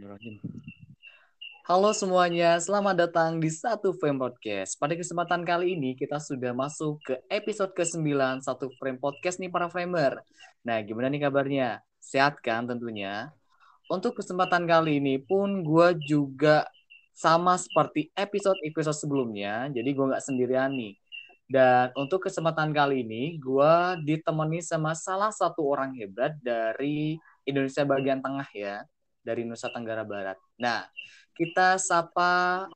Bismillahirrahmanirrahim. Halo semuanya, selamat datang di Satu Frame Podcast. Pada kesempatan kali ini kita sudah masuk ke episode ke-9 Satu Frame Podcast nih para framer. Nah, gimana nih kabarnya? Sehat kan tentunya? Untuk kesempatan kali ini pun gue juga sama seperti episode-episode sebelumnya, jadi gue nggak sendirian nih. Dan untuk kesempatan kali ini, gue ditemani sama salah satu orang hebat dari Indonesia bagian tengah ya, dari Nusa Tenggara Barat. Nah, kita sapa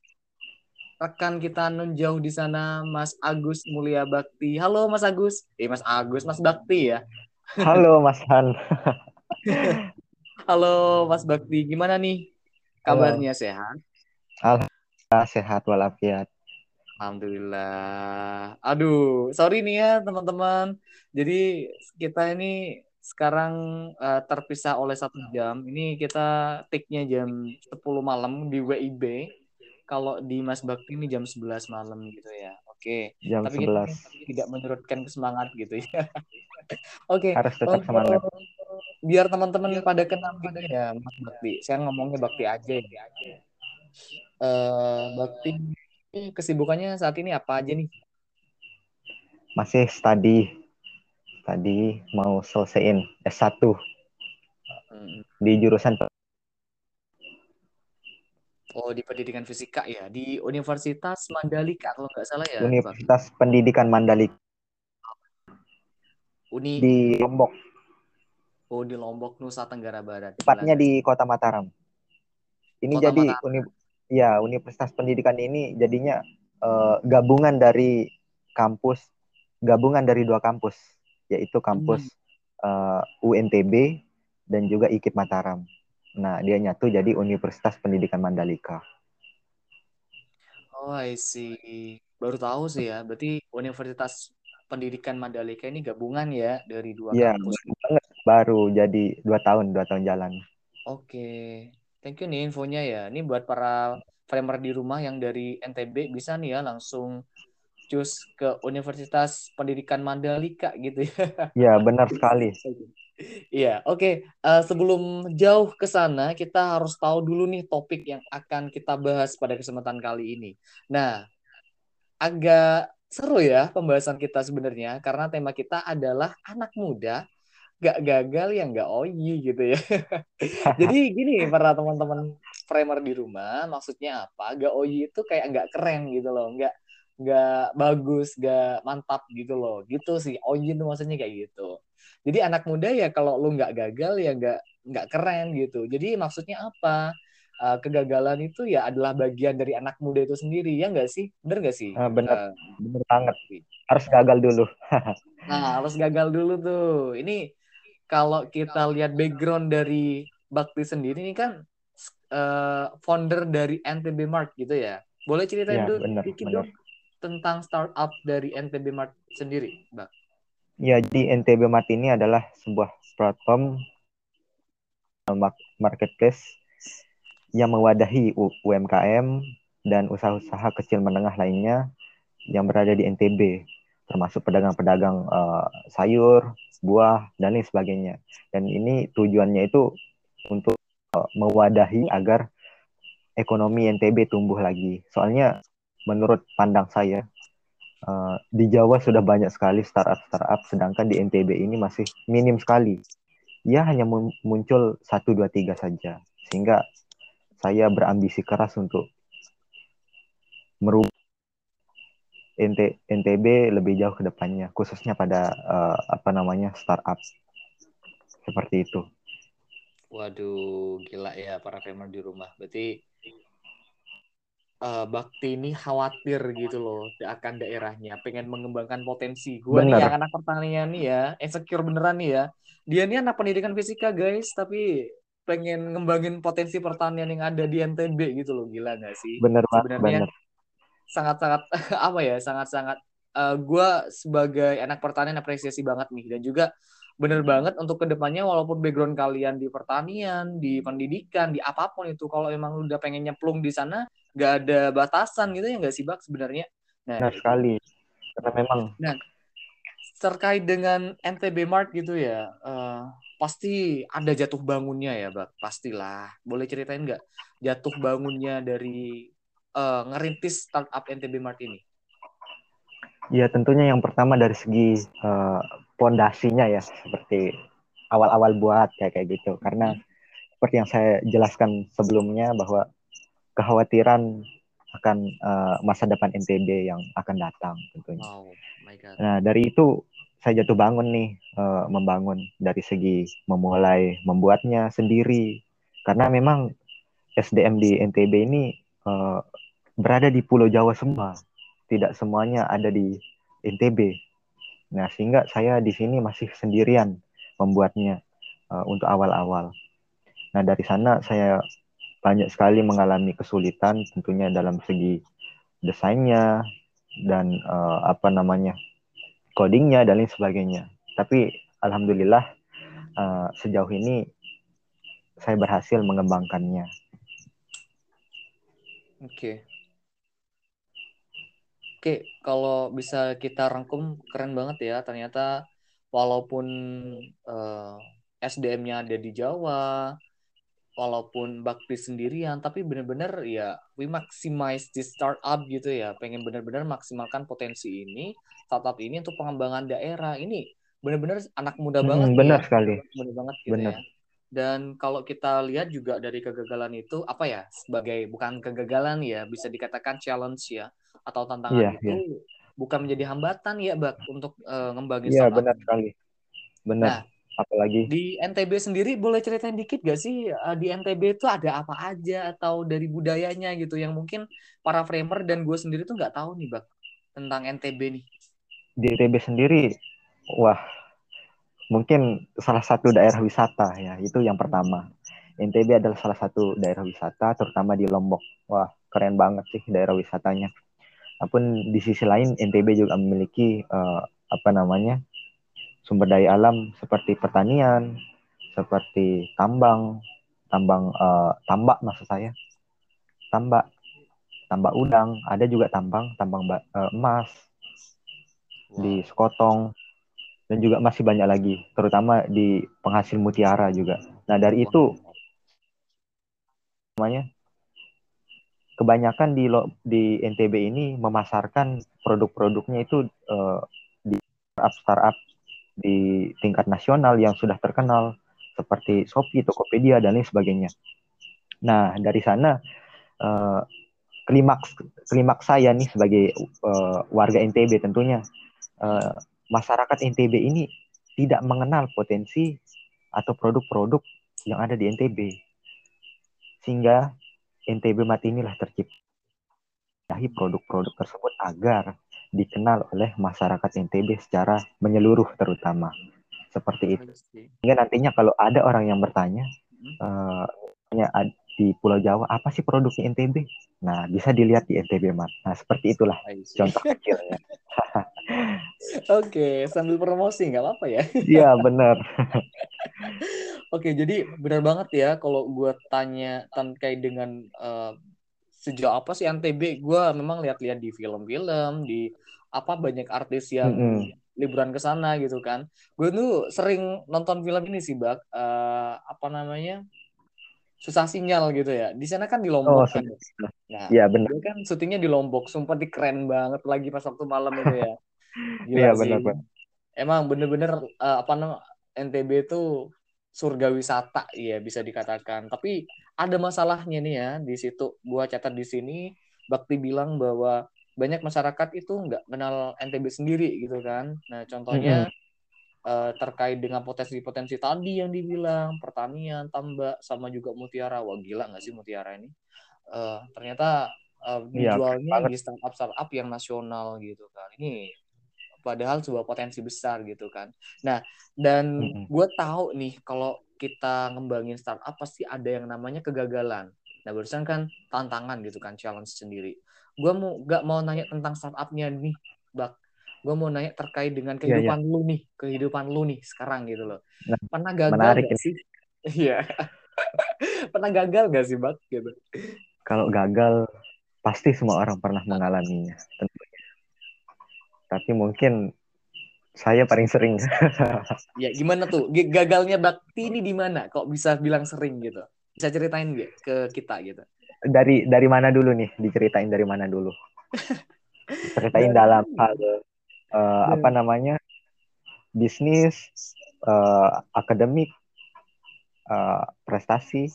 rekan kita non jauh di sana Mas Agus Mulia Bakti. Halo Mas Agus. Eh Mas Agus, Mas Bakti ya. Halo Mas Han. Halo Mas Bakti, gimana nih kabarnya sehat? Alhamdulillah sehat walafiat. Alhamdulillah. Aduh, sorry nih ya teman-teman. Jadi kita ini sekarang uh, terpisah oleh satu jam. Ini kita take-nya jam 10 malam di WIB. Kalau di Mas Bakti ini jam 11 malam gitu ya. Oke. Okay. Jam Tapi 11. kita tidak menyurutkan semangat gitu ya. Oke. okay. Harus tetap semangat. Biar teman-teman pada kenal gitu ya Mas Bakti. Saya ngomongnya Bakti aja ya. Uh, Bakti kesibukannya saat ini apa aja nih? Masih study tadi mau selesaiin S1 hmm. di jurusan Oh, di pendidikan fisika ya, di Universitas Mandalika kalau nggak salah ya. Universitas Pak. Pendidikan Mandalika. Uni di Lombok. Oh, di Lombok, Nusa Tenggara Barat. Tepatnya di Kota Mataram. Ini Kota jadi Mataram. uni ya, Universitas Pendidikan ini jadinya uh, gabungan dari kampus gabungan dari dua kampus yaitu kampus hmm. uh, eh, UNTB dan juga IKIP Mataram. Nah, dia nyatu jadi Universitas Pendidikan Mandalika. Oh, I see. Baru tahu sih ya. Berarti Universitas Pendidikan Mandalika ini gabungan ya dari dua ya, kampus. banget. Baru jadi dua tahun, dua tahun jalan. Oke. Thank you nih infonya ya. Ini buat para framer di rumah yang dari NTB bisa nih ya langsung cus ke Universitas Pendidikan Mandalika gitu ya. Iya, benar sekali. Iya, oke. Okay. Uh, eh, sebelum jauh ke sana, kita harus tahu dulu nih topik yang akan kita bahas pada kesempatan kali ini. Nah, agak seru ya pembahasan kita sebenarnya karena tema kita adalah anak muda gak gagal ya gak oyi gitu ya. Jadi gini para teman-teman framer di rumah, maksudnya apa? Gak oyi itu kayak gak keren gitu loh, nggak nggak bagus, nggak mantap gitu loh. Gitu sih. Ojin tuh maksudnya kayak gitu. Jadi anak muda ya kalau lu nggak gagal ya nggak nggak keren gitu. Jadi maksudnya apa? Uh, kegagalan itu ya adalah bagian dari anak muda itu sendiri ya nggak sih? Bener nggak sih? Uh, bener, uh, bener banget. Harus gagal dulu. nah harus gagal dulu tuh. Ini kalau kita lihat background dari Bakti sendiri ini kan uh, founder dari NTB Mart gitu ya. Boleh ceritain ya, dulu bener, dikit bener. dong tentang startup dari NTB Mart sendiri, Mbak? Ya, jadi NTB Mart ini adalah sebuah platform marketplace yang mewadahi UMKM dan usaha-usaha kecil menengah lainnya yang berada di NTB, termasuk pedagang-pedagang uh, sayur, buah, dan lain sebagainya. Dan ini tujuannya itu untuk uh, mewadahi agar ekonomi NTB tumbuh lagi. Soalnya menurut pandang saya uh, di Jawa sudah banyak sekali startup-startup, sedangkan di NTB ini masih minim sekali. Ya hanya muncul satu dua tiga saja, sehingga saya berambisi keras untuk merubah NT, NTB lebih jauh ke depannya, khususnya pada uh, apa namanya startup seperti itu. Waduh, gila ya para gamer di rumah. Berarti uh, Bakti ini khawatir gitu loh akan daerahnya, pengen mengembangkan potensi. Gue nih yang anak pertanian nih ya, insecure beneran nih ya. Dia nih anak pendidikan fisika guys, tapi pengen ngembangin potensi pertanian yang ada di NTB gitu loh, gila gak sih? Bener banget, bener. Sangat-sangat apa ya, sangat-sangat uh, eh, gue sebagai anak pertanian apresiasi banget nih dan juga bener banget untuk ke depannya walaupun background kalian di pertanian, di pendidikan, di apa pun itu kalau emang udah pengen nyemplung di sana nggak ada batasan gitu ya nggak sih bak sebenarnya nah, nah sekali karena memang nah terkait dengan NTB Mart gitu ya uh, pasti ada jatuh bangunnya ya, Bak. Pastilah. Boleh ceritain nggak jatuh bangunnya dari uh, ngerintis startup NTB Mart ini? Ya tentunya yang pertama dari segi uh, pondasinya ya seperti awal-awal buat kayak kayak gitu karena seperti yang saya jelaskan sebelumnya bahwa kekhawatiran akan uh, masa depan NTB yang akan datang tentunya. Oh my God. Nah dari itu saya jatuh bangun nih uh, membangun dari segi memulai membuatnya sendiri karena memang SDM di NTB ini uh, berada di Pulau Jawa semua, tidak semuanya ada di NTB. Nah sehingga saya di sini masih sendirian membuatnya uh, untuk awal-awal. Nah dari sana saya banyak sekali mengalami kesulitan tentunya dalam segi desainnya dan uh, apa namanya codingnya dan lain sebagainya. Tapi alhamdulillah uh, sejauh ini saya berhasil mengembangkannya. Oke. Okay. Oke, okay, kalau bisa kita rangkum keren banget ya. Ternyata walaupun uh, eh, SDM-nya ada di Jawa, walaupun bakti sendirian tapi benar-benar ya we maximize the startup gitu ya. Pengen benar-benar maksimalkan potensi ini startup ini untuk pengembangan daerah. Ini benar-benar anak muda hmm, banget benar ya. sekali benar banget gitu benar. ya. Dan kalau kita lihat juga dari kegagalan itu apa ya sebagai bukan kegagalan ya bisa dikatakan challenge ya atau tantangan yeah, itu yeah. bukan menjadi hambatan ya bak untuk uh, ngembangin yeah, startup benar sekali. Benar. Nah, apalagi? Di NTB sendiri boleh ceritain dikit gak sih eh, di NTB itu ada apa aja atau dari budayanya gitu? Yang mungkin para framer dan gue sendiri tuh nggak tahu nih bak tentang NTB nih. Di NTB sendiri wah mungkin salah satu daerah wisata ya itu yang pertama. NTB adalah salah satu daerah wisata terutama di Lombok. Wah keren banget sih daerah wisatanya. Apun di sisi lain NTB juga memiliki uh, apa namanya sumber daya alam seperti pertanian, seperti tambang, tambang uh, tambak maksud saya, tambak, tambak udang, ada juga tambang, tambang uh, emas di Sekotong dan juga masih banyak lagi, terutama di penghasil mutiara juga. Nah dari itu namanya kebanyakan di di NTB ini memasarkan produk-produknya itu uh, di startup startup di tingkat nasional yang sudah terkenal seperti Shopee, Tokopedia dan lain sebagainya. Nah dari sana uh, klimaks klimaks saya nih sebagai uh, warga NTB tentunya uh, masyarakat NTB ini tidak mengenal potensi atau produk-produk yang ada di NTB sehingga NTB mati inilah tercipta produk-produk tersebut agar dikenal oleh masyarakat NTB secara menyeluruh terutama seperti itu. Sehingga nantinya kalau ada orang yang bertanya uh, di Pulau Jawa apa sih produknya NTB? Nah bisa dilihat di NTB Mart. Nah seperti itulah contoh kecilnya. Oke, sambil promosi nggak apa-apa ya? Iya benar. Oke, jadi benar banget ya kalau gue tanya terkait dengan uh, sejauh apa sih NTB? Gue memang lihat-lihat di film-film, di apa banyak artis yang mm -hmm. liburan ke sana gitu kan. Gue tuh sering nonton film ini sih, Bak. Uh, apa namanya? Susah sinyal gitu ya. Di sana kan di Lombok oh, kan. Nah, ya, benar. kan syutingnya di Lombok. Sumpah di keren banget lagi pas waktu malam itu ya. Gila ya, benar, benar. Emang bener-bener uh, apa namanya NTB itu surga wisata ya bisa dikatakan. Tapi ada masalahnya nih ya di situ. Gua catat di sini Bakti bilang bahwa banyak masyarakat itu nggak kenal NTB sendiri gitu kan. Nah contohnya mm -hmm. uh, terkait dengan potensi-potensi tadi yang dibilang pertanian, tambak, sama juga mutiara. Wah gila nggak sih mutiara ini? Uh, ternyata uh, dijualnya ya, di startup startup yang nasional gitu kan. Ini padahal sebuah potensi besar gitu kan. Nah dan mm -hmm. gue tahu nih kalau kita ngembangin startup pasti ada yang namanya kegagalan. Nah barusan kan tantangan gitu kan, challenge sendiri gue mau gak mau nanya tentang startupnya nih bak gue mau nanya terkait dengan iya, iya. kehidupan yeah, yeah. lu nih kehidupan lu nih sekarang gitu loh nah, pernah gagal menarik gak sih iya pernah gagal gak sih bak gitu kalau gagal pasti semua orang pernah mengalaminya tentunya tapi mungkin Saya paling sering. ya gimana tuh? Gagalnya Bakti ini di mana? Kok bisa bilang sering gitu? Bisa ceritain gak ke kita gitu? Dari dari mana dulu nih? Diceritain dari mana dulu? Ceritain dalam hal uh, apa namanya? bisnis, uh, akademik, uh, prestasi,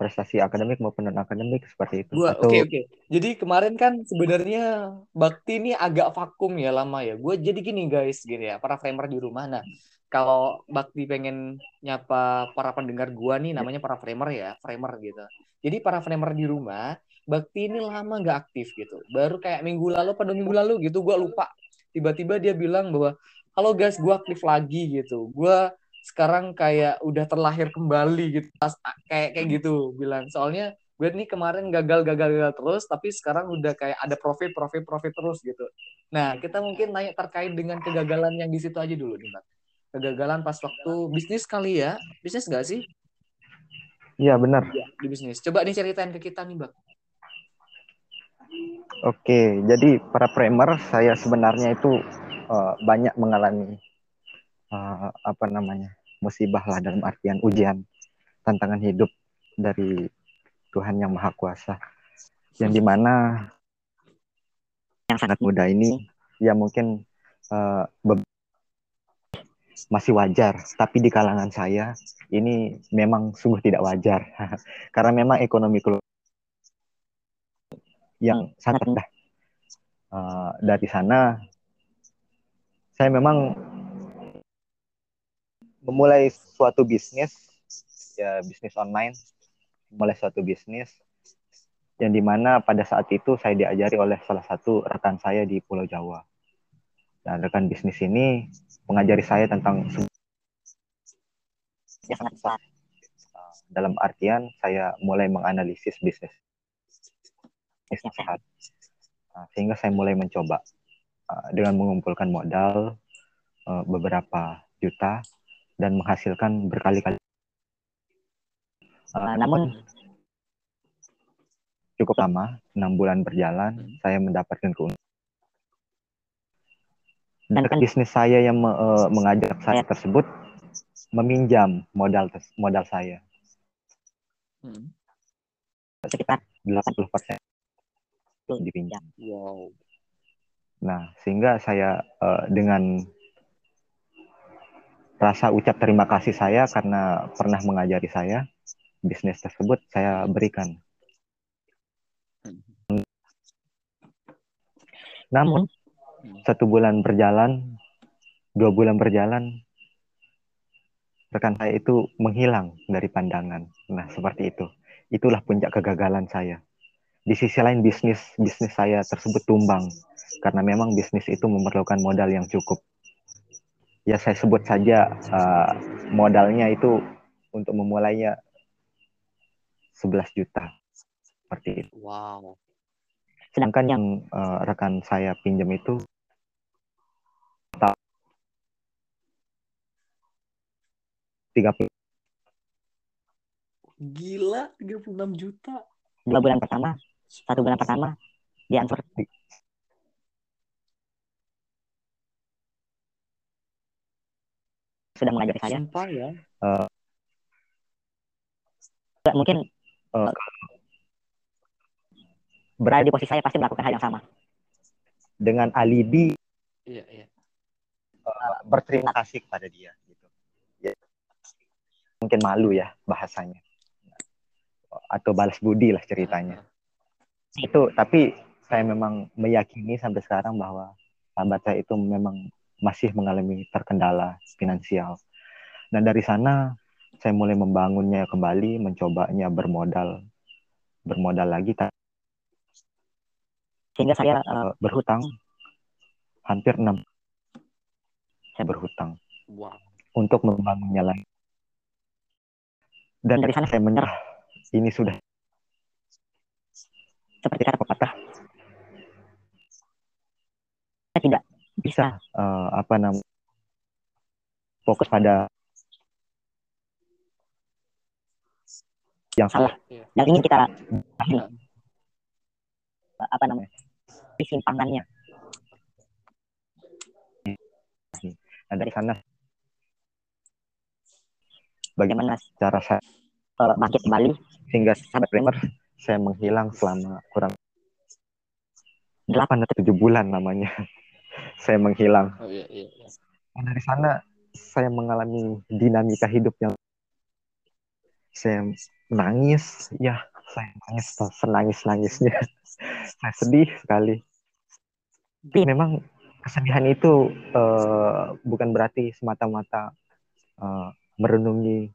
prestasi akademik maupun non akademik seperti itu. Gua oke oke. Okay, okay. Jadi kemarin kan sebenarnya Bakti ini agak vakum ya lama ya. Gue jadi gini guys, gini ya, para framer di rumah. Nah, kalau Bakti pengen nyapa para pendengar gua nih namanya para framer ya, framer gitu. Jadi para framer di rumah, Bakti ini lama nggak aktif gitu. Baru kayak minggu lalu pada minggu lalu gitu gua lupa. Tiba-tiba dia bilang bahwa halo guys, gua aktif lagi gitu. Gua sekarang kayak udah terlahir kembali gitu Pas, kayak kayak gitu bilang soalnya gue nih kemarin gagal gagal gagal terus tapi sekarang udah kayak ada profit profit profit terus gitu nah kita mungkin nanya terkait dengan kegagalan yang di situ aja dulu nih mbak kegagalan pas waktu bisnis kali ya. Bisnis gak sih? Iya benar. Ya, di bisnis. Coba nih ceritain ke kita nih mbak. Oke, jadi para primer saya sebenarnya itu uh, banyak mengalami uh, apa namanya musibah lah dalam artian ujian tantangan hidup dari Tuhan yang Maha Kuasa. Yang di mana yang sangat muda ini ya mungkin uh, masih wajar. Tapi di kalangan saya ini memang sungguh tidak wajar. Karena memang ekonomi yang sangat rendah. Uh, dari sana saya memang memulai suatu bisnis ya bisnis online mulai suatu bisnis yang di mana pada saat itu saya diajari oleh salah satu rekan saya di Pulau Jawa dan rekan bisnis ini mengajari saya tentang ya sangat besar dalam artian saya mulai menganalisis bisnis bisnis sehat nah, sehingga saya mulai mencoba uh, dengan mengumpulkan modal uh, beberapa juta dan menghasilkan berkali-kali. Uh, namun cukup lama, enam bulan berjalan, saya mendapatkan keuntungan. Dan bisnis saya yang me, uh, mengajak saya tersebut meminjam modal modal saya. Hmm. Sekitar 80 persen dipinjam. Wow. Nah, sehingga saya uh, dengan rasa ucap terima kasih saya karena pernah mengajari saya bisnis tersebut saya berikan. Namun satu bulan berjalan, dua bulan berjalan, rekan saya itu menghilang dari pandangan. Nah seperti itu. Itulah puncak kegagalan saya. Di sisi lain bisnis bisnis saya tersebut tumbang karena memang bisnis itu memerlukan modal yang cukup ya saya sebut saja uh, modalnya itu untuk memulainya 11 juta seperti itu. Wow. Sedangkan yang uh, rekan saya pinjam itu tiga puluh Gila, 36 juta. Dua bulan pertama, satu bulan pertama diansur sudah mengajari saya. Sumpah ya. Uh, mungkin uh, berada di posisi saya pasti melakukan hal yang sama. Dengan alibi. Iya, iya. Uh, berterima kasih kepada dia. Mungkin malu ya bahasanya. Atau balas budi lah ceritanya. Itu, tapi saya memang meyakini sampai sekarang bahwa sahabat saya itu memang masih mengalami terkendala finansial. Dan dari sana saya mulai membangunnya kembali, mencobanya bermodal bermodal lagi sehingga saya uh, berhutang hampir enam saya berhutang wow. untuk membangunnya lagi dan dari sana saya menyerah. Ini sudah. Seperti kata pepatah. Saya tidak bisa. Uh, apa namanya fokus pada yang salah. Iya. yang ingin kita ini apa namanya? Simpangannya. Nah, dari sana bagaimana cara saya uh, bangkit kembali sehingga sahabat Primer saya menghilang selama kurang 8 atau 7 bulan namanya. saya menghilang. Oh, iya, iya, iya. Nah, dari sana saya mengalami dinamika hidup yang saya menangis, ya saya nangis senangis nangisnya, saya sedih sekali. Tapi memang kesedihan itu uh, bukan berarti semata-mata uh, merenungi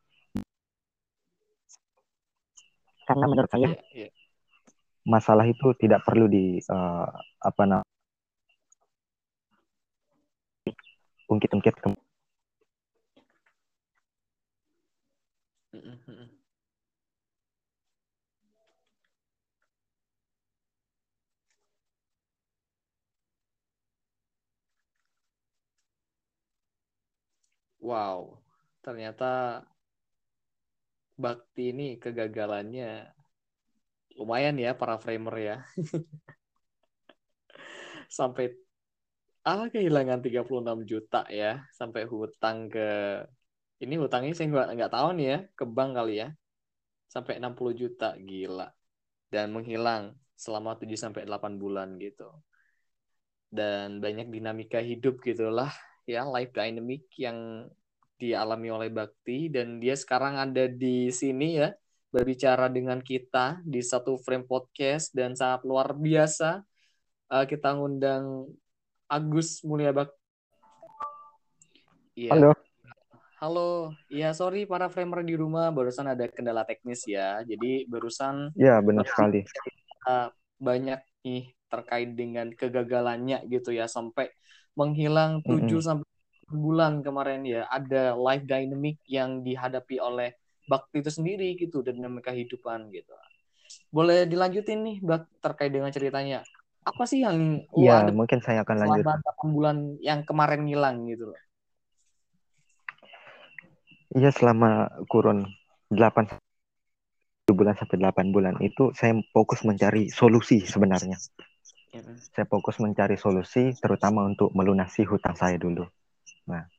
karena menurut saya yeah, yeah. masalah itu tidak perlu di uh, apa namanya ungkit-ungkit ke Wow, ternyata Bakti ini kegagalannya lumayan ya para framer ya. sampai ah kehilangan 36 juta ya, sampai hutang ke ini hutangnya saya nggak nggak tahu nih ya, ke bank kali ya. Sampai 60 juta, gila. Dan menghilang selama 7 sampai 8 bulan gitu. Dan banyak dinamika hidup gitulah ya, life dynamic yang dialami oleh Bakti dan dia sekarang ada di sini ya berbicara dengan kita di satu frame podcast dan sangat luar biasa uh, kita ngundang Agus Mulia Bakti. Iya. Halo. Halo, ya sorry para framer di rumah barusan ada kendala teknis ya. Jadi barusan Ya, benar sekali. banyak nih terkait dengan kegagalannya gitu ya sampai menghilang 7 mm -hmm. sampai bulan kemarin ya ada life dynamic yang dihadapi oleh bakti itu sendiri gitu dan dinamika kehidupan gitu. Boleh dilanjutin nih bak terkait dengan ceritanya. Apa sih yang Iya, mungkin saya akan lanjut. Selama bulan yang kemarin ngilang gitu loh. Iya, selama kurun 8 bulan sampai 8 bulan itu saya fokus mencari solusi sebenarnya. Ya. Saya fokus mencari solusi terutama untuk melunasi hutang saya dulu. Nah,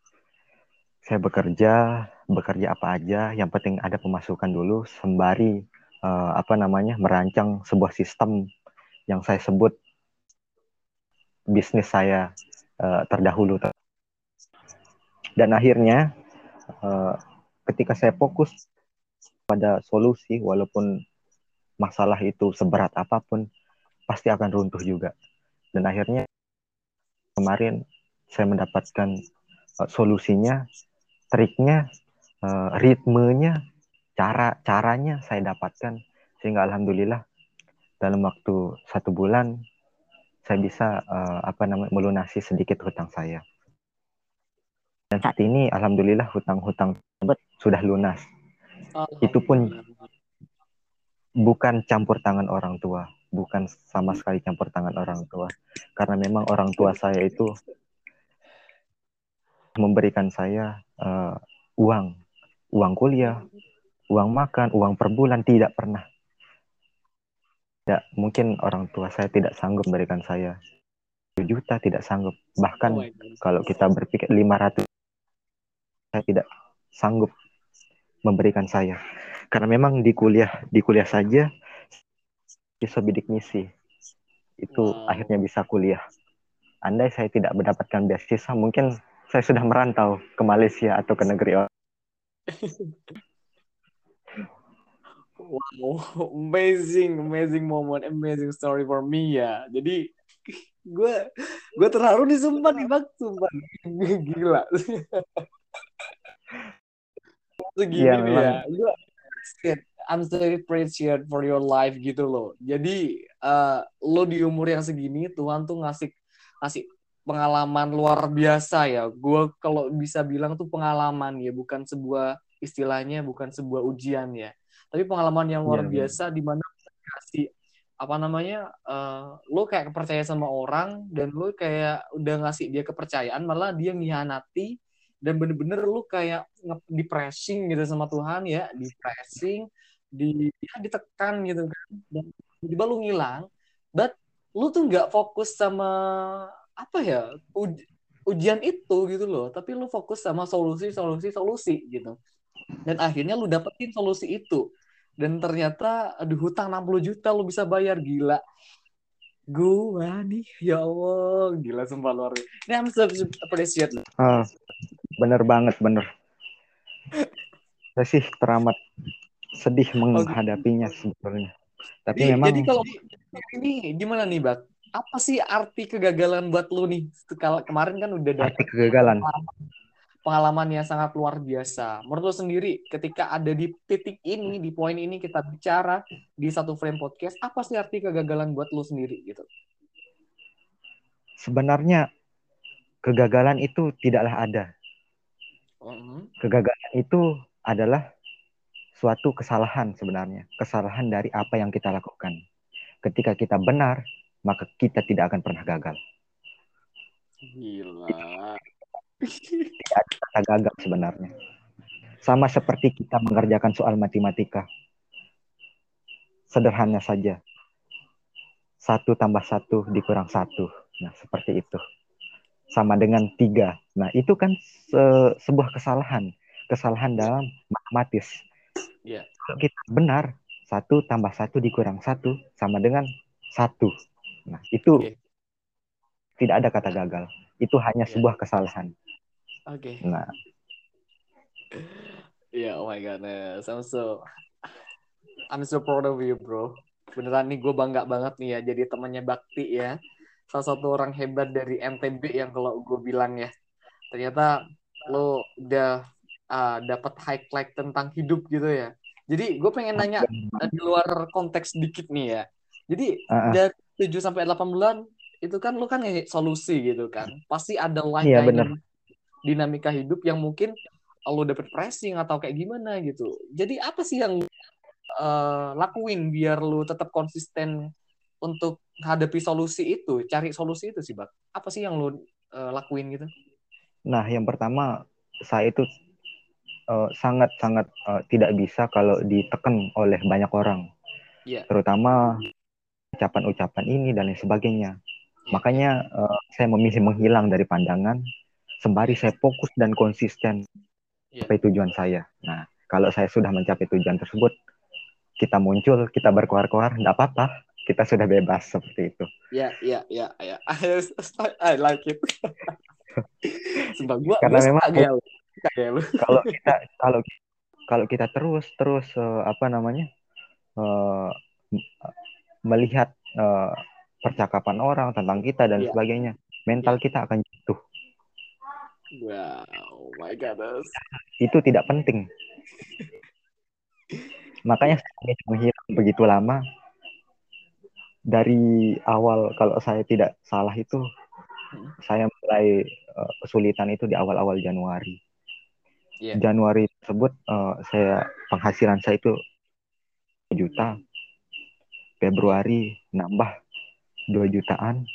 saya bekerja, bekerja apa aja, yang penting ada pemasukan dulu sembari uh, apa namanya merancang sebuah sistem yang saya sebut bisnis saya uh, terdahulu. Dan akhirnya uh, ketika saya fokus pada solusi, walaupun masalah itu seberat apa pun, pasti akan runtuh juga. Dan akhirnya kemarin saya mendapatkan uh, solusinya, triknya, uh, ritmenya, cara caranya saya dapatkan sehingga alhamdulillah dalam waktu satu bulan saya bisa uh, apa namanya melunasi sedikit hutang saya. Dan saat ini alhamdulillah hutang-hutang sudah lunas. Itu pun bukan campur tangan orang tua, bukan sama sekali campur tangan orang tua. Karena memang orang tua saya itu memberikan saya uh, uang, uang kuliah, uang makan, uang per bulan tidak pernah. Ya, mungkin orang tua saya tidak sanggup memberikan saya juta tidak sanggup. Bahkan oh kalau kita berpikir 500 saya tidak sanggup memberikan saya. Karena memang di kuliah, di kuliah saja bisa bidik misi. Itu wow. akhirnya bisa kuliah. Andai saya tidak mendapatkan beasiswa, mungkin saya sudah merantau ke Malaysia atau ke negeri orang. Wow, amazing, amazing moment, amazing story for me ya. Jadi gue gue terharu nih sumpah nih bang, sumpah gila. Segini ya, ya. Gue I'm so appreciate for your life gitu loh. Jadi uh, lo di umur yang segini Tuhan tuh ngasih ngasih pengalaman luar biasa ya. Gue kalau bisa bilang tuh pengalaman ya, bukan sebuah istilahnya, bukan sebuah ujian ya. Tapi pengalaman yang luar ya, biasa di mana kasih apa namanya, uh, lo kayak percaya sama orang dan lo kayak udah ngasih dia kepercayaan, malah dia ngianati dan bener-bener lo kayak di pressing gitu sama Tuhan ya, di pressing, di ya, ditekan gitu kan, dan tiba-tiba lo ngilang, but lu tuh nggak fokus sama apa ya ujian itu gitu loh. Tapi lu fokus sama solusi solusi solusi gitu. Dan akhirnya lu dapetin solusi itu. Dan ternyata aduh hutang 60 juta lu bisa bayar. Gila. Gua nih ya Allah. Gila sumpah luar ini I'm so appreciate. Ah, bener banget bener. Saya sih teramat sedih menghadapinya sebetulnya tapi jadi, memang jadi kalau ini gimana nih bak apa sih arti kegagalan buat lu nih kalau kemarin kan udah arti kegagalan pengalaman yang sangat luar biasa. Menurut lo sendiri, ketika ada di titik ini, di poin ini kita bicara di satu frame podcast, apa sih arti kegagalan buat lo sendiri gitu? Sebenarnya kegagalan itu tidaklah ada. Uh-huh. Kegagalan itu adalah suatu kesalahan sebenarnya, kesalahan dari apa yang kita lakukan. Ketika kita benar, maka kita tidak akan pernah gagal. Gila tidak ada kata gagal sebenarnya. Sama seperti kita mengerjakan soal matematika. Sederhana saja. Satu tambah satu dikurang satu. Nah, seperti itu. Sama dengan tiga. Nah, itu kan se sebuah kesalahan. Kesalahan dalam matematis. Yeah. Kalau kita benar, satu tambah satu dikurang satu sama dengan satu. Nah, itu okay. tidak ada kata gagal. Itu hanya yeah. sebuah kesalahan. Oke. Okay. Nah. Ya, yeah, oh my goodness. I'm so I'm so proud of you, bro. Beneran nih gue bangga banget nih ya jadi temannya Bakti ya. Salah satu orang hebat dari NTB yang kalau gue bilang ya. Ternyata lo udah uh, dapat highlight tentang hidup gitu ya. Jadi gue pengen nanya uh, di luar konteks dikit nih ya. Jadi uh -uh. dari 7 sampai 8 bulan itu kan lo kan solusi gitu kan. Pasti ada life iya, bener dinamika hidup yang mungkin lo dapet pressing atau kayak gimana gitu. Jadi apa sih yang uh, lakuin biar lo tetap konsisten untuk hadapi solusi itu, cari solusi itu sih, Bang? Apa sih yang lo uh, lakuin gitu? Nah, yang pertama saya itu sangat-sangat uh, uh, tidak bisa kalau ditekan oleh banyak orang. Yeah. Terutama ucapan-ucapan ini dan lain sebagainya. Makanya uh, saya memilih menghilang dari pandangan sembari saya fokus dan konsisten sampai tujuan saya. Nah, kalau saya sudah mencapai tujuan tersebut, kita muncul, kita berkoar-koar, tidak apa-apa, kita sudah bebas seperti itu. Ya, ya, ya, ya. I like it. Sumpah, gua, Karena gua memang kalau kita kalau kalau kita terus terus uh, apa namanya uh, melihat uh, percakapan orang tentang kita dan yeah. sebagainya, mental yeah. kita akan jatuh. Wow, my goodness. Itu tidak penting. Makanya saya menghilang begitu lama. Dari awal kalau saya tidak salah itu hmm. saya mulai uh, kesulitan itu di awal-awal Januari. Yeah. Januari tersebut uh, saya penghasilan saya itu juta. Februari nambah 2 jutaan.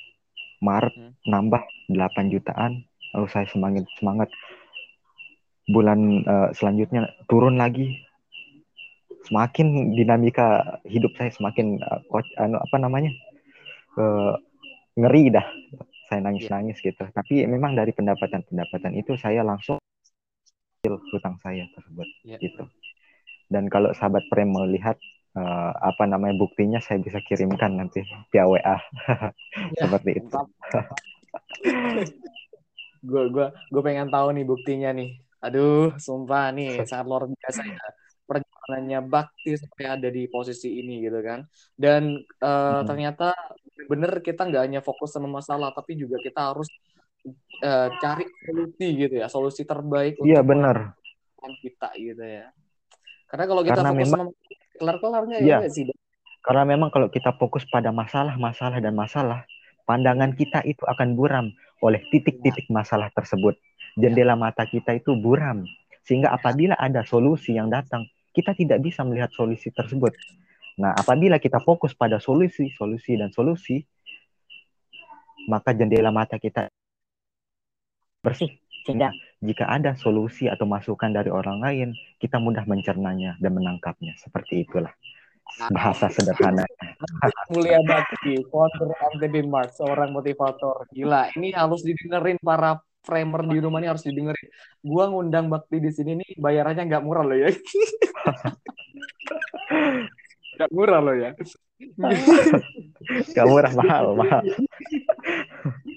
Maret hmm. nambah 8 jutaan lalu saya semangat semangat bulan uh, selanjutnya turun lagi semakin dinamika hidup saya semakin uh, anu apa namanya uh, ngeri dah saya nangis nangis yeah. gitu tapi memang dari pendapatan pendapatan itu saya langsung hutang saya tersebut yeah. gitu dan kalau sahabat prem melihat uh, apa namanya buktinya saya bisa kirimkan nanti via WA yeah, seperti itu. Gue gue gue pengen tahu nih buktinya nih. Aduh sumpah nih sangat luar biasa ya. Perjalanannya bakti sampai ada di posisi ini gitu kan. Dan uh, hmm. ternyata bener kita nggak hanya fokus sama masalah tapi juga kita harus uh, cari solusi gitu ya. Solusi terbaik iya benar kita gitu ya. Karena kalau kita karena fokus memang, sama kelar-kelarnya iya. ya sih karena memang kalau kita fokus pada masalah masalah dan masalah pandangan kita itu akan buram oleh titik-titik ya. masalah tersebut. Jendela mata kita itu buram. Sehingga apabila ada solusi yang datang, kita tidak bisa melihat solusi tersebut. Nah, apabila kita fokus pada solusi, solusi, dan solusi, maka jendela mata kita bersih. Sehingga jika ada solusi atau masukan dari orang lain, kita mudah mencernanya dan menangkapnya. Seperti itulah bahasa sederhana. Mulia Bakti, founder MTB Mart, seorang motivator. Gila, ini harus didengerin para framer di rumah ini harus didengerin. Gua ngundang Bakti di sini nih bayarannya nggak murah loh ya. Nggak murah loh ya. Gak murah, mahal, mahal.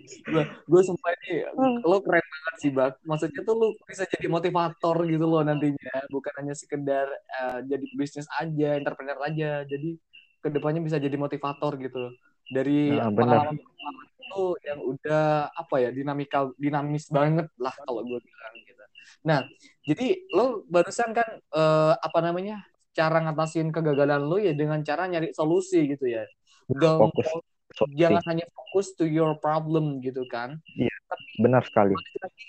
gue sumpah ini lo keren banget sih bak. Maksudnya tuh lo bisa jadi motivator gitu loh nantinya. Bukan hanya sekedar uh, jadi bisnis aja entrepreneur aja. Jadi ke depannya bisa jadi motivator gitu dari Nah, pengalaman itu yang udah apa ya dinamikal dinamis banget lah kalau gue bilang gitu. Nah jadi lo barusan kan eh, apa namanya cara ngatasin kegagalan lo ya dengan cara nyari solusi gitu ya. Don't Fokus. Solusi. jangan hanya fokus to your problem gitu kan. Benar sekali.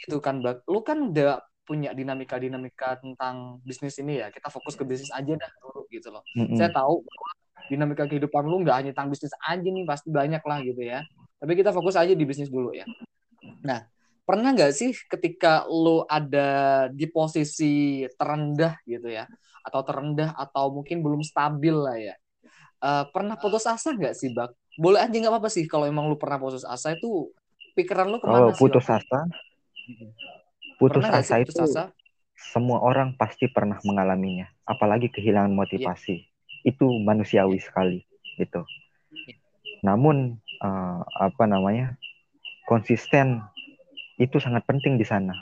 gitu kan bak. Lu kan udah punya dinamika dinamika tentang bisnis ini ya. Kita fokus ke bisnis aja dah dulu gitu loh. Mm-mm. saya tahu bahwa dinamika kehidupan lu nggak hanya tentang bisnis aja nih pasti banyak lah gitu ya. Tapi kita fokus aja di bisnis dulu ya. Nah pernah nggak sih ketika lu ada di posisi terendah gitu ya atau terendah atau mungkin belum stabil lah ya Eh, pernah putus asa nggak sih bak boleh aja nggak apa-apa sih kalau emang lu pernah putus asa itu pikiran lu ke mana sih putus asa, putus Pernah asa putus itu asa semua orang pasti pernah mengalaminya. Apalagi kehilangan motivasi. Itu manusiawi sekali, gitu. Iya. Namun eh, apa namanya konsisten itu sangat penting di sana.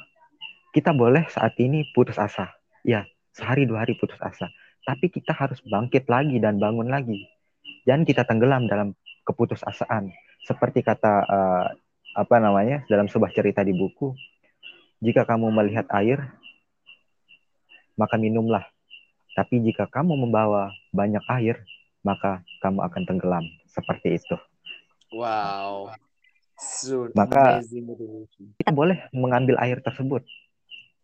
Kita boleh saat ini putus asa, ya sehari dua hari putus asa. Tapi kita harus bangkit lagi dan bangun lagi. Jangan kita tenggelam dalam keputusasaan. Seperti kata eh, apa namanya dalam sebuah cerita di buku, jika kamu melihat air, maka minumlah. Tapi jika kamu membawa banyak air, maka kamu akan tenggelam. Seperti itu. Wow. So Maka- amazing. Kita boleh mengambil air tersebut.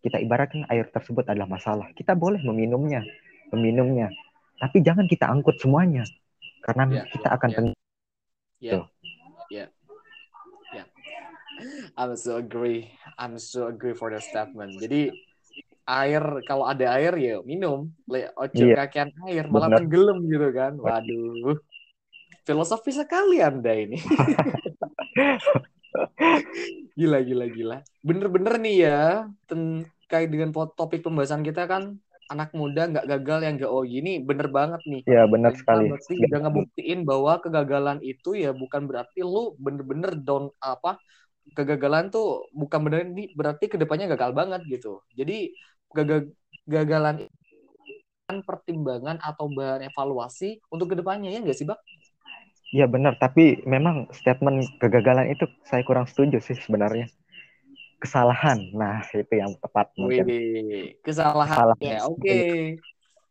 Kita ibaratkan air tersebut adalah masalah. Kita boleh meminumnya, meminumnya. Tapi jangan kita angkut semuanya. Karena Ya, kita akan ya. Ya. Ya. Ya. I'm so agree. I'm so agree for the statement. Jadi air kalau ada air ya minum. Le ojo Iya. kakean air malah Benar. tenggelam gitu kan. Waduh. Filosofi sekali Anda ini. gila gila gila. Bener-bener nih ya terkait dengan topik pembahasan kita kan anak muda nggak gagal yang nggak oh ini bener banget nih. Ya, benar sekali. Berarti udah ngebuktiin bahwa kegagalan itu ya bukan berarti lu bener-bener down apa kegagalan tuh bukan bener ini berarti ke depannya gagal banget gitu. Jadi gagal gagalan itu kan pertimbangan atau bahan evaluasi untuk ke depannya ya nggak sih bak? Ya benar, tapi memang statement kegagalan itu saya kurang setuju sih sebenarnya. Kesalahan, nah itu yang tepat mungkin. Wih, kesalahan Kesalahan. ya oke.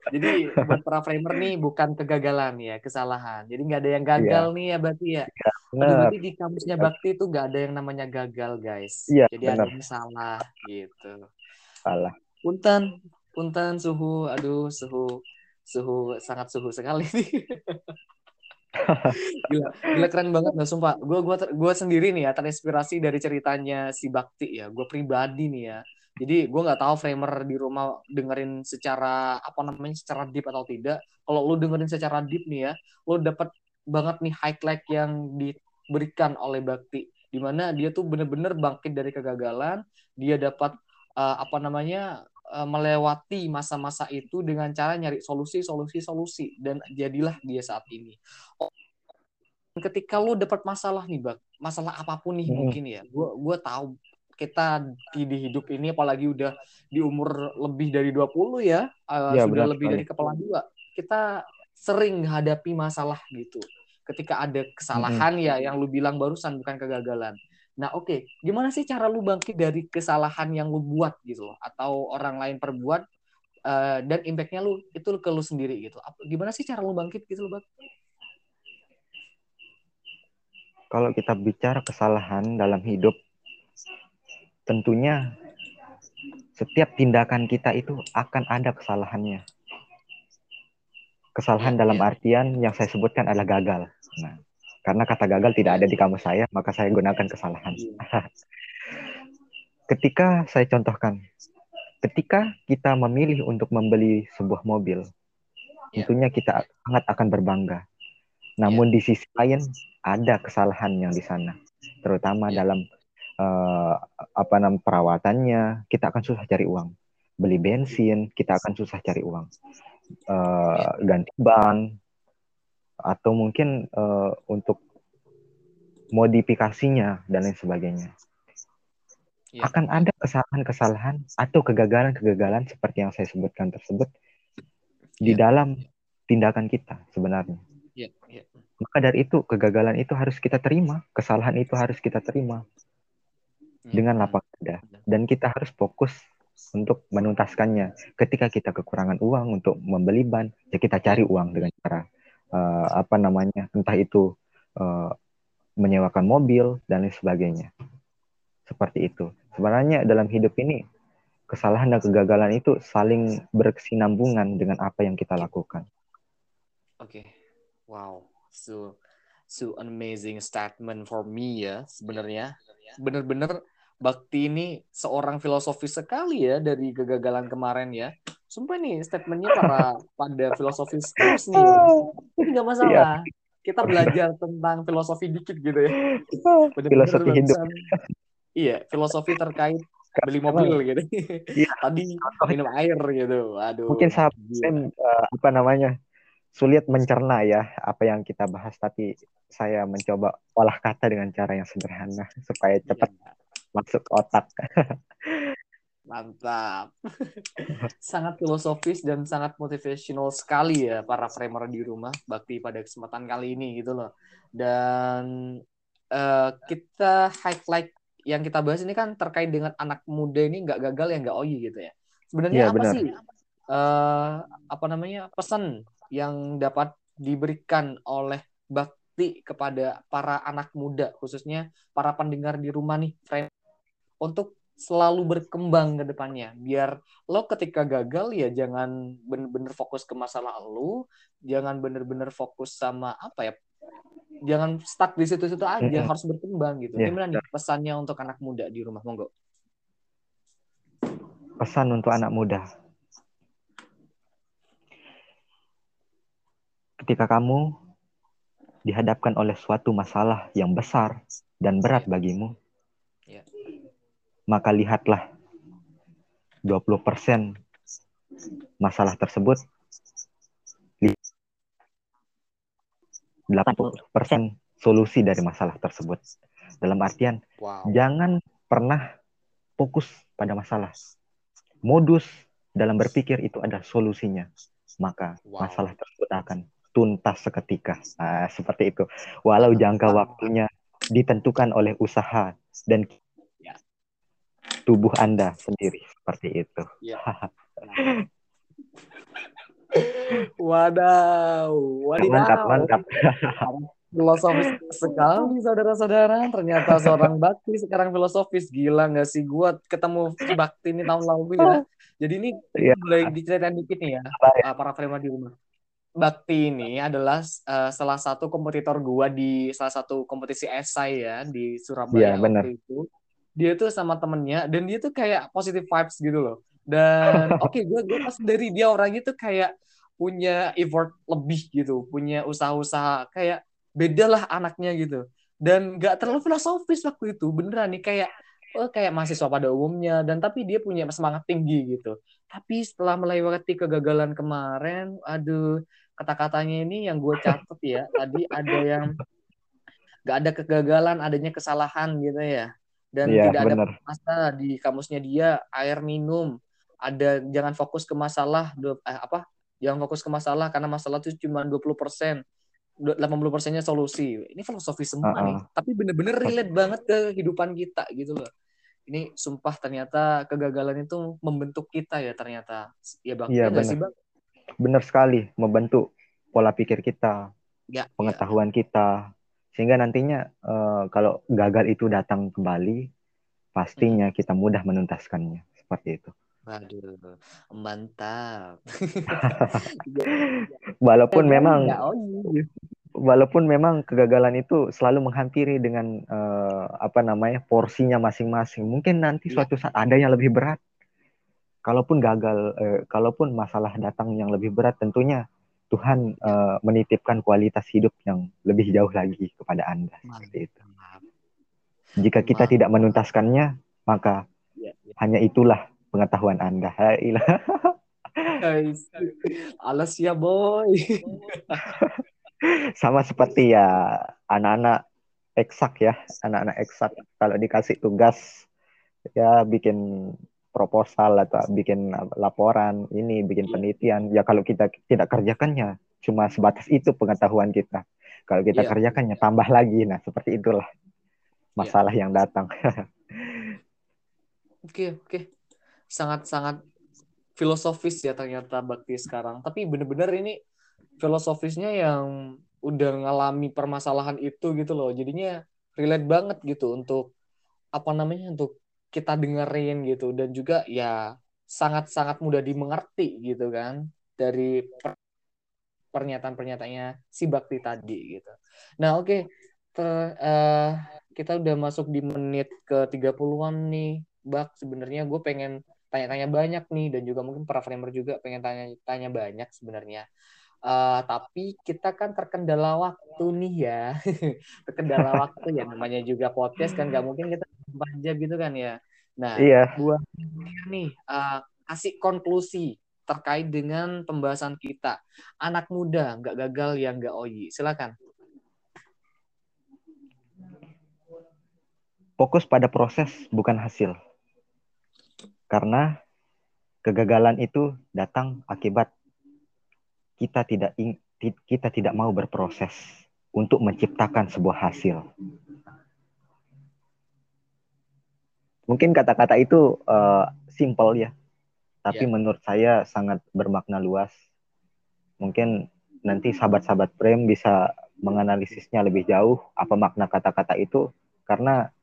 Jadi buat para framer nih bukan kegagalan ya kesalahan. Jadi nggak ada yang gagal nih ya berarti ya. Aduh, Benar. berarti di kamusnya Bakti itu nggak ada yang namanya gagal guys. Iya, Jadi benar. ada yang salah gitu. Salah. Punten, punten suhu, aduh suhu, suhu sangat suhu sekali nih. gila, gila keren banget nggak sumpah. Gue gua, gua sendiri nih ya terinspirasi dari ceritanya si Bakti ya. Gue pribadi nih ya. Jadi gue nggak tahu framer di rumah dengerin secara apa namanya secara deep atau tidak. Kalau lu dengerin secara deep nih ya, lu dapat banget nih highlight yang diberikan oleh Bakti. Di mana dia tuh bener-bener bangkit dari kegagalan. Dia dapat eh, apa namanya melewati masa-masa itu dengan cara nyari solusi, solusi, solusi dan jadilah dia saat ini. Oh, ketika lu dapat masalah nih, Bak, masalah apa pun nih Mm-mm. mungkin ya, gua gua tahu kita di, di hidup ini apalagi udah di umur lebih dari 20 ya, eh, Ya, sudah benar lebih dari kepala dua, kita sering hadapi masalah gitu. Ketika ada kesalahan ya yang lu bilang barusan bukan kegagalan. Nah, oke, gimana sih cara lu bangkit dari kesalahan yang lu buat gitu loh atau orang lain perbuat eh, dan impactnya lu itu ke lu sendiri gitu. Gimana sih cara lu bangkit gitu loh, Bang? Kalau kita bicara kesalahan dalam hidup, tentunya setiap tindakan kita itu akan ada kesalahannya. Kesalahan dalam iya. artian yang saya sebutkan adalah gagal. Nah, karena kata gagal tidak ada di kamus saya, maka saya gunakan kesalahan. Iya. Ketika saya contohkan, ketika kita memilih untuk membeli sebuah mobil, Iya. tentunya kita sangat akan berbangga. Namun di sisi lain ada kesalahan yang di sana, terutama Iya. dalam uh, apa namanya perawatannya, kita akan susah cari uang. Beli bensin, kita akan susah cari uang. Uh, ganti ban atau mungkin uh, untuk modifikasinya dan lain sebagainya. Ya. Akan ada kesalahan-kesalahan atau kegagalan-kegagalan seperti yang saya sebutkan tersebut ya. di dalam tindakan kita sebenarnya. Ya. Ya. Maka dari itu kegagalan itu harus kita terima, kesalahan itu harus kita terima ya. dengan lapang dada dan kita harus fokus untuk menuntaskannya. Ketika kita kekurangan uang untuk membeli ban, ya kita cari uang dengan cara uh, apa namanya, entah itu uh, menyewakan mobil dan lain sebagainya. Seperti itu. Sebenarnya dalam hidup ini kesalahan dan kegagalan itu saling berkesinambungan dengan apa yang kita lakukan. Oke. Okay. Wow. So so amazing statement for me ya sebenarnya. Bener-bener Bakti ini seorang filosofi sekali ya dari kegagalan kemarin ya. Sumpah nih statementnya para pada filosofi terus nih. Ini nggak masalah. Iya kita belajar tentang filosofi dikit gitu ya. Bener -bener filosofi hidup. Iya, filosofi terkait beli mobil gitu. Iya. Tadi minum air gitu. Aduh. Mungkin saat uh, apa namanya? sulit mencerna ya apa yang kita bahas tapi saya mencoba olah kata dengan cara yang sederhana supaya cepat iya. Masuk otak. Mantap. sangat filosofis dan sangat motivational sekali ya para framer di rumah bakti pada kesempatan kali ini gitu loh. Dan uh, kita highlight yang kita bahas ini kan terkait dengan anak muda ini nggak gagal ya nggak oyi gitu ya. Sebenarnya ya, apa benar. sih uh, apa namanya pesan yang dapat diberikan oleh bakti kepada para anak muda khususnya para pendengar di rumah nih frame untuk selalu berkembang ke depannya. Biar lo ketika gagal ya jangan bener-bener fokus ke masalah lo, jangan bener-bener fokus sama apa ya, jangan stuck di situ-situ aja, mm -hmm. harus berkembang gitu. Yeah. Gimana nih pesannya untuk anak muda di rumah, monggo? Pesan untuk anak muda. Ketika kamu dihadapkan oleh suatu masalah yang besar dan berat bagimu, maka lihatlah 20% masalah tersebut 80% solusi dari masalah tersebut. Dalam artian wow. jangan pernah fokus pada masalah. Modus dalam berpikir itu ada solusinya. Maka wow. masalah tersebut akan tuntas seketika. Nah, seperti itu. Walau jangka waktunya ditentukan oleh usaha dan tubuh Anda sendiri seperti itu. Ya. Wadaw, wadidaw. Mantap, mantap. filosofis sekali saudara-saudara. Ternyata seorang bakti sekarang filosofis. Gila nggak sih? Gue ketemu bakti ini tahun lalu ya. Jadi ini ya. boleh diceritain dikit nih ya, ya. para framer di rumah. Bakti ini adalah uh, salah satu kompetitor gua di salah satu kompetisi esai ya di Surabaya ya, waktu itu dia tuh sama temennya dan dia tuh kayak positive vibes gitu loh. Dan oke okay, gue gue pas dari dia orang itu kayak punya effort lebih gitu punya usaha-usaha kayak beda lah anaknya gitu. Dan nggak terlalu filosofis waktu itu beneran nih kayak oh, kayak mahasiswa pada umumnya dan tapi dia punya semangat tinggi gitu. Tapi setelah melewati kegagalan kemarin aduh kata-katanya ini yang gue catat ya tadi ada yang nggak ada kegagalan adanya kesalahan gitu ya dan ya, tidak bener. ada di kamusnya dia air minum. Ada jangan fokus ke masalah eh, apa? Jangan fokus ke masalah karena masalah itu cuma 20 persen. 80 persennya solusi. Ini filosofi semua uh -uh. nih tapi bener-bener relate banget ke kehidupan kita gitu loh. Ini sumpah ternyata kegagalan itu membentuk kita ya ternyata. Ya bang iya, ya, bener. sih bang? Bener sekali membentuk pola pikir kita ya, pengetahuan ya. kita sehingga nantinya uh, kalau gagal itu datang kembali pastinya kita mudah menuntaskannya seperti itu. Waduh, mantap. walaupun memang walaupun memang kegagalan itu selalu menghampiri dengan uh, apa namanya porsinya masing-masing. Mungkin nanti ya. suatu saat ada yang lebih berat. Kalaupun gagal, uh, kalaupun masalah datang yang lebih berat, tentunya Tuhan uh, menitipkan kualitas hidup yang lebih jauh lagi kepada Anda seperti itu. Jika kita Mantap. tidak menuntaskannya, maka Ya, ya. hanya itulah pengetahuan Anda. Hailah. Alas ya boy. Sama seperti ya anak-anak eksak ya, anak-anak eksak kalau dikasih tugas ya bikin proposal atau bikin laporan ini, bikin Iya. penelitian. Ya kalau kita tidak kerjakannya cuma sebatas itu pengetahuan kita. Kalau kita Iya. kerjakannya tambah lagi. Nah, seperti itulah masalah yang datang. Oke, oke. Sangat-sangat filosofis ya ternyata Bakti sekarang. Tapi bener-bener ini filosofisnya yang udah ngalami permasalahan itu gitu loh. Jadinya relate banget gitu untuk apa namanya untuk kita dengerin gitu dan juga ya sangat-sangat mudah dimengerti gitu kan dari per- pernyataan-pernyataannya si Bakti tadi gitu. Nah, oke. Ter- eh, kita udah masuk di menit ke 30-an nih, Bak. Sebenarnya gue pengen tanya-tanya banyak nih dan juga mungkin para framer juga pengen tanya-tanya banyak sebenarnya. Eh, tapi kita kan terkendala waktu nih ya. terkendala waktu ya namanya juga podcast kan nggak mungkin kita 4 jam gitu kan ya. Nah, Iya. buat nih eh, kasih konklusi terkait dengan pembahasan kita. Anak muda nggak gagal yang nggak oyi. Silakan. Fokus pada proses bukan hasil. Karena kegagalan itu datang akibat kita tidak ing- kita tidak mau berproses untuk menciptakan sebuah hasil. Mungkin kata-kata itu eh, simple ya, tapi Ya. menurut saya sangat bermakna luas. Mungkin nanti sahabat-sahabat Prem bisa menganalisisnya lebih jauh apa makna kata-kata itu karena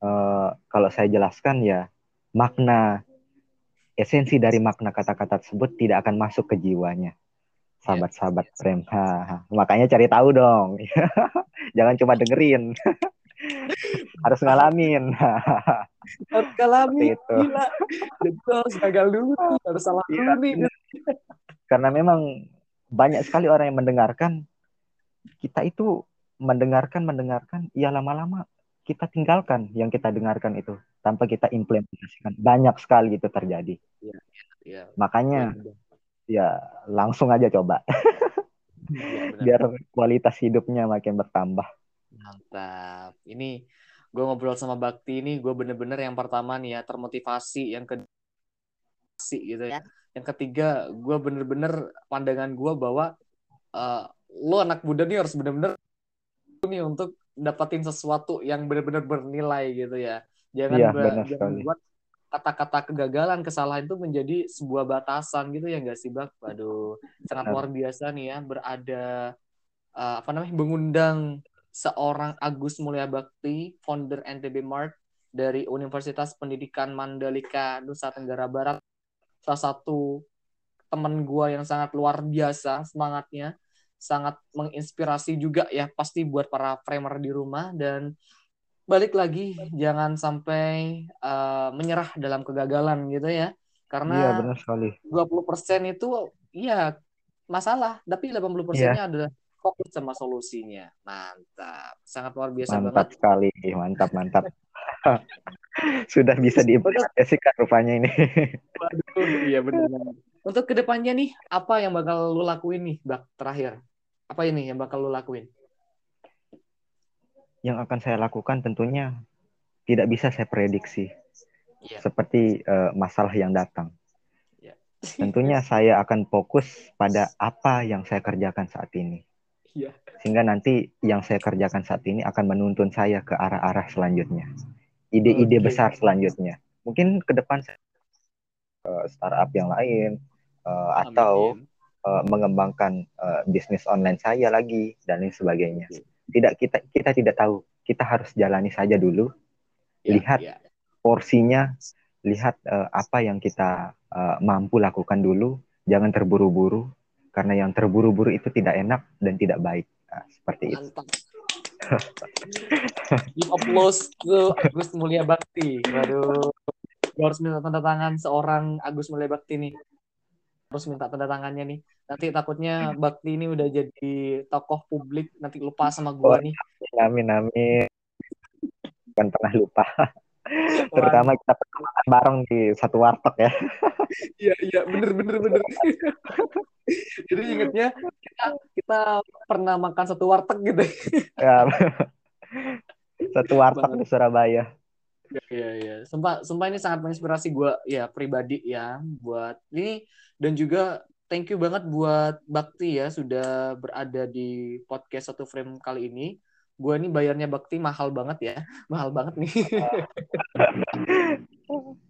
eh, kalau saya jelaskan ya makna esensi dari makna kata-kata tersebut tidak akan masuk ke jiwanya sahabat-sahabat Prem. Ha, ha. Makanya cari tahu dong. Jangan cuma dengerin. Harus ngalamin. Harus kalami, gila. Jadi harus gagal dulu nih, harus salah Iya. dulu nih. Karena memang banyak sekali orang yang mendengarkan. Kita itu mendengarkan, mendengarkan, ya lama-lama kita tinggalkan yang kita dengarkan itu tanpa kita implementasikan. Banyak sekali itu terjadi. Iya, Makanya iya, ya langsung aja coba benar. biar kualitas hidupnya makin bertambah. Mantap. Ini gue ngobrol sama Bakti ini, gue bener-bener yang pertama nih ya termotivasi, yang kedua gitu ya. Yang ketiga, gue bener-bener pandangan gue bahwa eh, lo anak muda nih harus bener-bener nih untuk dapatin sesuatu yang bener-bener bernilai gitu ya. Jangan ba- benar jangan buat kata-kata kegagalan, kesalahan itu menjadi sebuah batasan gitu ya nggak sih Bak? Waduh, sangat luar biasa nih ya berada eh, apa namanya mengundang seorang Agus Mulia Bakti, founder NTB Mart dari Universitas Pendidikan Mandalika Nusa Tenggara Barat. Salah satu teman gua yang sangat luar biasa semangatnya, sangat menginspirasi juga ya pasti buat para framer di rumah dan balik lagi jangan sampai eh, menyerah dalam kegagalan gitu ya. Iya, Karena benar sekali. 20% itu ya masalah, tapi 80%-nya Iya. adalah fokus sama solusinya. Mantap. Sangat luar biasa Mantap banget. sekali, mantap, mantap. Sudah bisa diimplementasikan rupanya ini. Waduh, iya benar. Untuk ke depannya nih, apa yang bakal lu lakuin nih, Bak, terakhir? Apa ini yang bakal lu lakuin? Yang akan saya lakukan tentunya tidak bisa saya prediksi Iya. seperti eh, masalah yang datang. Iya. Tentunya saya akan fokus pada apa yang saya kerjakan saat ini. Iya. Sehingga nanti yang saya kerjakan saat ini akan menuntun saya ke arah-arah selanjutnya. Ide-ide Oke. besar selanjutnya. Mungkin ke depan saya eh, startup yang lain eh, atau eh, mengembangkan eh, bisnis online saya lagi dan lain sebagainya. Tidak kita kita tidak tahu. Kita harus jalani saja dulu, Iya, Lihat. iya. porsinya, lihat eh, apa yang kita eh, mampu lakukan dulu. Jangan terburu-buru karena yang terburu-buru itu tidak enak dan tidak baik. Nah, seperti itu. Mantap. Give applause to Agus Mulia Bakti. Waduh. Gue harus minta tanda tangan seorang Agus Mulia Bakti nih. Harus minta tanda tangannya nih. Nanti takutnya Bakti ini udah jadi tokoh publik, nanti lupa sama gua Oh. nih. Amin amin. bukan pernah lupa. Terutama kita pernah makan bareng di satu warteg ya. Iya iya bener bener bener. Jadi ingetnya kita kita pernah makan satu warteg gitu. ya. satu warteg di Surabaya. Iya iya. Sumpah sumpah ini sangat menginspirasi gue ya pribadi ya buat ini dan juga thank you banget buat Bakti ya sudah berada di podcast satu frame kali ini. Gue ini bayarnya Bakti mahal banget ya, mahal banget nih.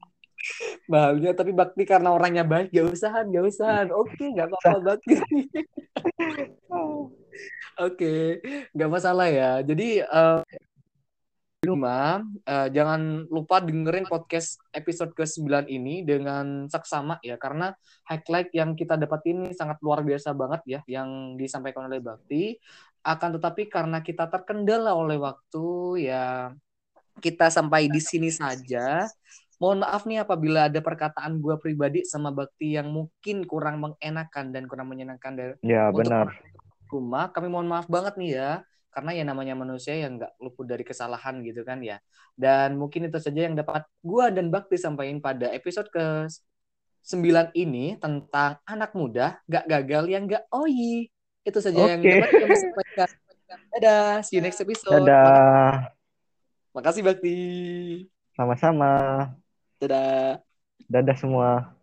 Mahalnya tapi Bakti karena orangnya baik, gak usahan, gak usahan. Oke, gak apa-apa Bakti. Oke, gak masalah ya. Jadi uh, di rumah, uh, jangan lupa dengerin podcast episode ke-9 ini dengan seksama ya, karena highlight yang kita dapat ini sangat luar biasa banget ya, yang disampaikan oleh Bakti. Akan tetapi karena kita terkendala oleh waktu, ya kita sampai di sini saja. Mohon maaf nih apabila ada perkataan gue pribadi sama Bakti yang mungkin kurang mengenakan dan kurang menyenangkan dari ya, benar. rumah. Kami mohon maaf banget nih ya karena ya namanya manusia yang nggak luput dari kesalahan gitu kan ya. Dan mungkin itu saja yang dapat gua dan Bakti sampaikan pada episode ke 9 ini tentang anak muda gak gagal yang gak oi. Itu saja okay. yang dapat kami sampaikan. Dadah, see you next episode. Dadah. Makasih Bakti. Sama-sama. Dadah. Dadah semua.